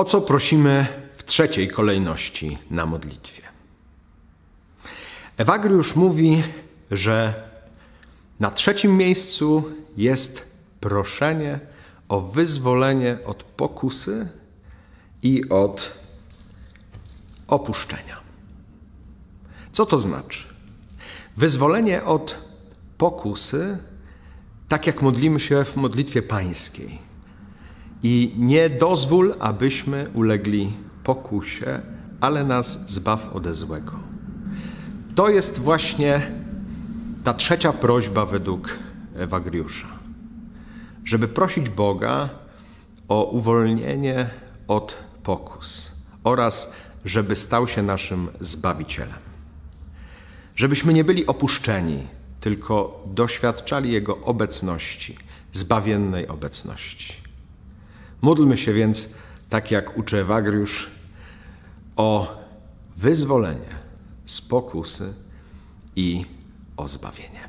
O co prosimy w trzeciej kolejności na modlitwie? Ewagriusz mówi, że na trzecim miejscu jest proszenie o wyzwolenie od pokusy i od opuszczenia. Co to znaczy? Wyzwolenie od pokusy, tak jak modlimy się w modlitwie pańskiej. I nie dozwól, abyśmy ulegli pokusie, ale nas zbaw ode złego. To jest właśnie ta trzecia prośba według Ewagriusza. Żeby prosić Boga o uwolnienie od pokus oraz żeby stał się naszym Zbawicielem. Żebyśmy nie byli opuszczeni, tylko doświadczali Jego obecności, zbawiennej obecności. Módlmy się więc, tak jak uczy Ewagriusz, o wyzwolenie z pokusy i o zbawienie.